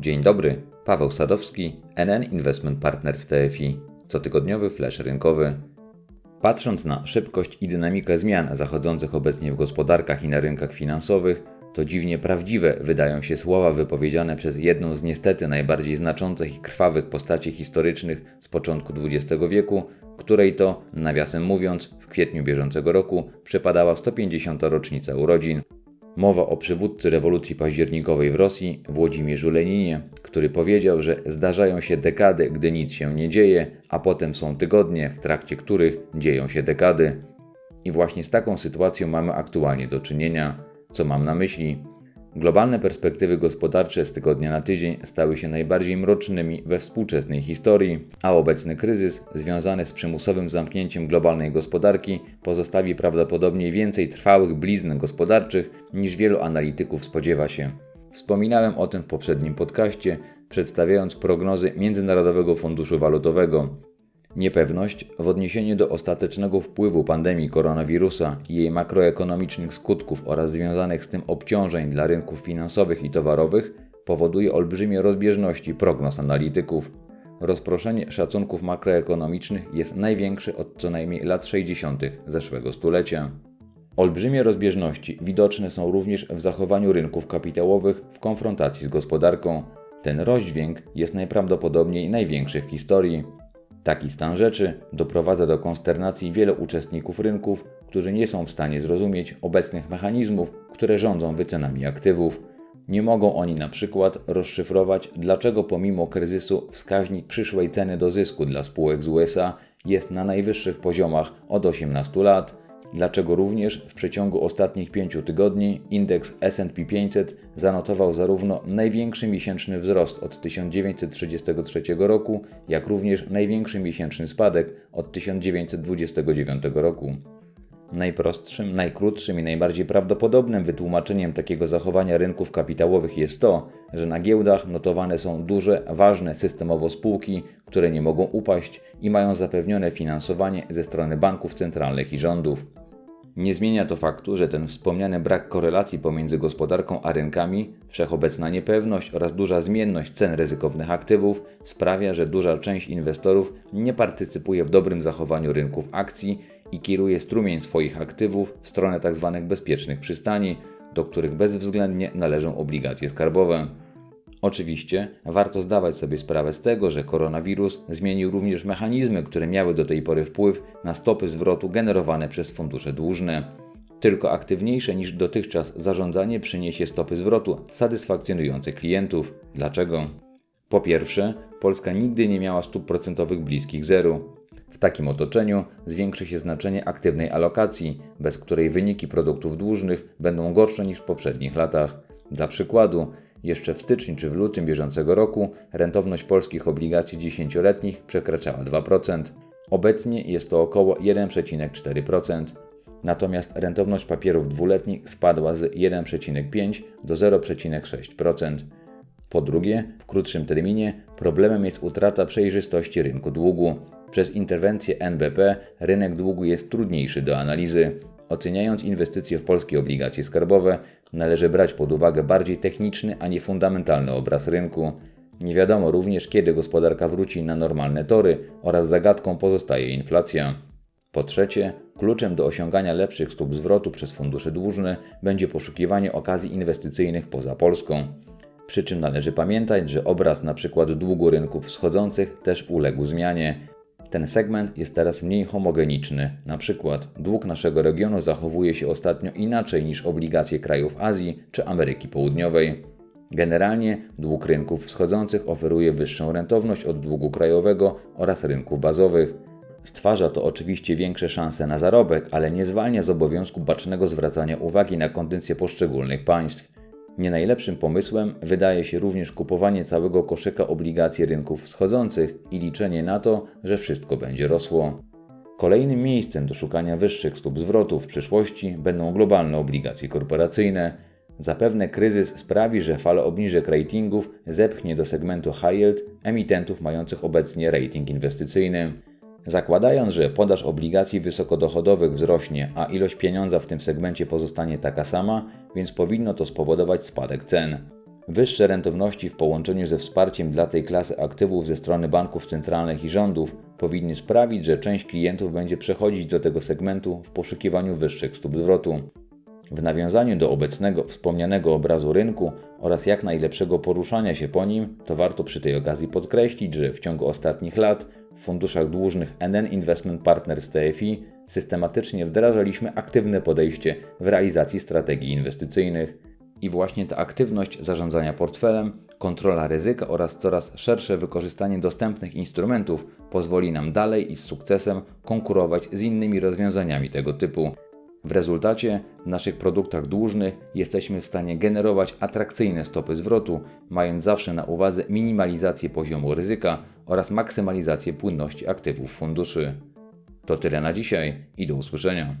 Dzień dobry, Paweł Sadowski, NN Investment Partners TFI, cotygodniowy flash rynkowy. Patrząc na szybkość i dynamikę zmian zachodzących obecnie w gospodarkach i na rynkach finansowych, to dziwnie prawdziwe wydają się słowa wypowiedziane przez jedną z niestety najbardziej znaczących i krwawych postaci historycznych z początku XX wieku, której to, nawiasem mówiąc, w kwietniu bieżącego roku przypadała 150. rocznica urodzin. Mowa o przywódcy rewolucji październikowej w Rosji, Włodzimierzu Leninie, który powiedział, że zdarzają się dekady, gdy nic się nie dzieje, a potem są tygodnie, w trakcie których dzieją się dekady. I właśnie z taką sytuacją mamy aktualnie do czynienia. Co mam na myśli? Globalne perspektywy gospodarcze z tygodnia na tydzień stały się najbardziej mrocznymi we współczesnej historii, a obecny kryzys, związany z przymusowym zamknięciem globalnej gospodarki, pozostawi prawdopodobnie więcej trwałych blizn gospodarczych niż wielu analityków spodziewa się. Wspominałem o tym w poprzednim podcaście, przedstawiając prognozy Międzynarodowego Funduszu Walutowego. Niepewność w odniesieniu do ostatecznego wpływu pandemii koronawirusa i jej makroekonomicznych skutków oraz związanych z tym obciążeń dla rynków finansowych i towarowych powoduje olbrzymie rozbieżności prognoz analityków. Rozproszenie szacunków makroekonomicznych jest największe od co najmniej lat 60. zeszłego stulecia. Olbrzymie rozbieżności widoczne są również w zachowaniu rynków kapitałowych w konfrontacji z gospodarką. Ten rozdźwięk jest najprawdopodobniej największy w historii. Taki stan rzeczy doprowadza do konsternacji wielu uczestników rynków, którzy nie są w stanie zrozumieć obecnych mechanizmów, które rządzą wycenami aktywów. Nie mogą oni na przykład rozszyfrować, dlaczego pomimo kryzysu wskaźnik przyszłej ceny do zysku dla spółek z USA jest na najwyższych poziomach od 18 lat, Dlaczego również w przeciągu ostatnich pięciu tygodni indeks SP 500 zanotował zarówno największy miesięczny wzrost od 1933 roku, jak również największy miesięczny spadek od 1929 roku? Najprostszym, najkrótszym i najbardziej prawdopodobnym wytłumaczeniem takiego zachowania rynków kapitałowych jest to, że na giełdach notowane są duże, ważne systemowo spółki, które nie mogą upaść i mają zapewnione finansowanie ze strony banków centralnych i rządów. Nie zmienia to faktu, że ten wspomniany brak korelacji pomiędzy gospodarką a rynkami, wszechobecna niepewność oraz duża zmienność cen ryzykownych aktywów sprawia, że duża część inwestorów nie partycypuje w dobrym zachowaniu rynków akcji i kieruje strumień swoich aktywów w stronę tzw. Tak bezpiecznych przystani, do których bezwzględnie należą obligacje skarbowe. Oczywiście warto zdawać sobie sprawę z tego, że koronawirus zmienił również mechanizmy, które miały do tej pory wpływ na stopy zwrotu generowane przez fundusze dłużne. Tylko aktywniejsze niż dotychczas zarządzanie przyniesie stopy zwrotu satysfakcjonujące klientów. Dlaczego? Po pierwsze, Polska nigdy nie miała stóp procentowych bliskich zeru. W takim otoczeniu zwiększy się znaczenie aktywnej alokacji, bez której wyniki produktów dłużnych będą gorsze niż w poprzednich latach. Dla przykładu, jeszcze w styczniu czy w lutym bieżącego roku rentowność polskich obligacji dziesięcioletnich przekraczała 2%. Obecnie jest to około 1,4%. Natomiast rentowność papierów dwuletnich spadła z 1,5 do 0,6%. Po drugie, w krótszym terminie problemem jest utrata przejrzystości rynku długu. Przez interwencję NBP rynek długu jest trudniejszy do analizy. Oceniając inwestycje w polskie obligacje skarbowe, należy brać pod uwagę bardziej techniczny, a nie fundamentalny obraz rynku. Nie wiadomo również, kiedy gospodarka wróci na normalne tory oraz zagadką pozostaje inflacja. Po trzecie, kluczem do osiągania lepszych stóp zwrotu przez fundusze dłużne będzie poszukiwanie okazji inwestycyjnych poza Polską. Przy czym należy pamiętać, że obraz np. długu rynków wschodzących też uległ zmianie. Ten segment jest teraz mniej homogeniczny. Na przykład dług naszego regionu zachowuje się ostatnio inaczej niż obligacje krajów Azji czy Ameryki Południowej. Generalnie dług rynków wschodzących oferuje wyższą rentowność od długu krajowego oraz rynków bazowych. Stwarza to oczywiście większe szanse na zarobek, ale nie zwalnia z obowiązku bacznego zwracania uwagi na kondycję poszczególnych państw. Nie najlepszym pomysłem wydaje się również kupowanie całego koszyka obligacji rynków wschodzących i liczenie na to, że wszystko będzie rosło. Kolejnym miejscem do szukania wyższych stóp zwrotu w przyszłości będą globalne obligacje korporacyjne. Zapewne kryzys sprawi, że fala obniżek ratingów zepchnie do segmentu high yield emitentów mających obecnie rating inwestycyjny. Zakładając, że podaż obligacji wysokodochodowych wzrośnie, a ilość pieniądza w tym segmencie pozostanie taka sama, więc powinno to spowodować spadek cen. Wyższe rentowności w połączeniu ze wsparciem dla tej klasy aktywów ze strony banków centralnych i rządów powinny sprawić, że część klientów będzie przechodzić do tego segmentu w poszukiwaniu wyższych stóp zwrotu. W nawiązaniu do obecnego wspomnianego obrazu rynku oraz jak najlepszego poruszania się po nim, to warto przy tej okazji podkreślić, że w ciągu ostatnich lat w funduszach dłużnych NN Investment Partners TFI systematycznie wdrażaliśmy aktywne podejście w realizacji strategii inwestycyjnych. I właśnie ta aktywność zarządzania portfelem, kontrola ryzyka oraz coraz szersze wykorzystanie dostępnych instrumentów pozwoli nam dalej i z sukcesem konkurować z innymi rozwiązaniami tego typu. W rezultacie w naszych produktach dłużnych jesteśmy w stanie generować atrakcyjne stopy zwrotu, mając zawsze na uwadze minimalizację poziomu ryzyka oraz maksymalizację płynności aktywów funduszy. To tyle na dzisiaj i do usłyszenia.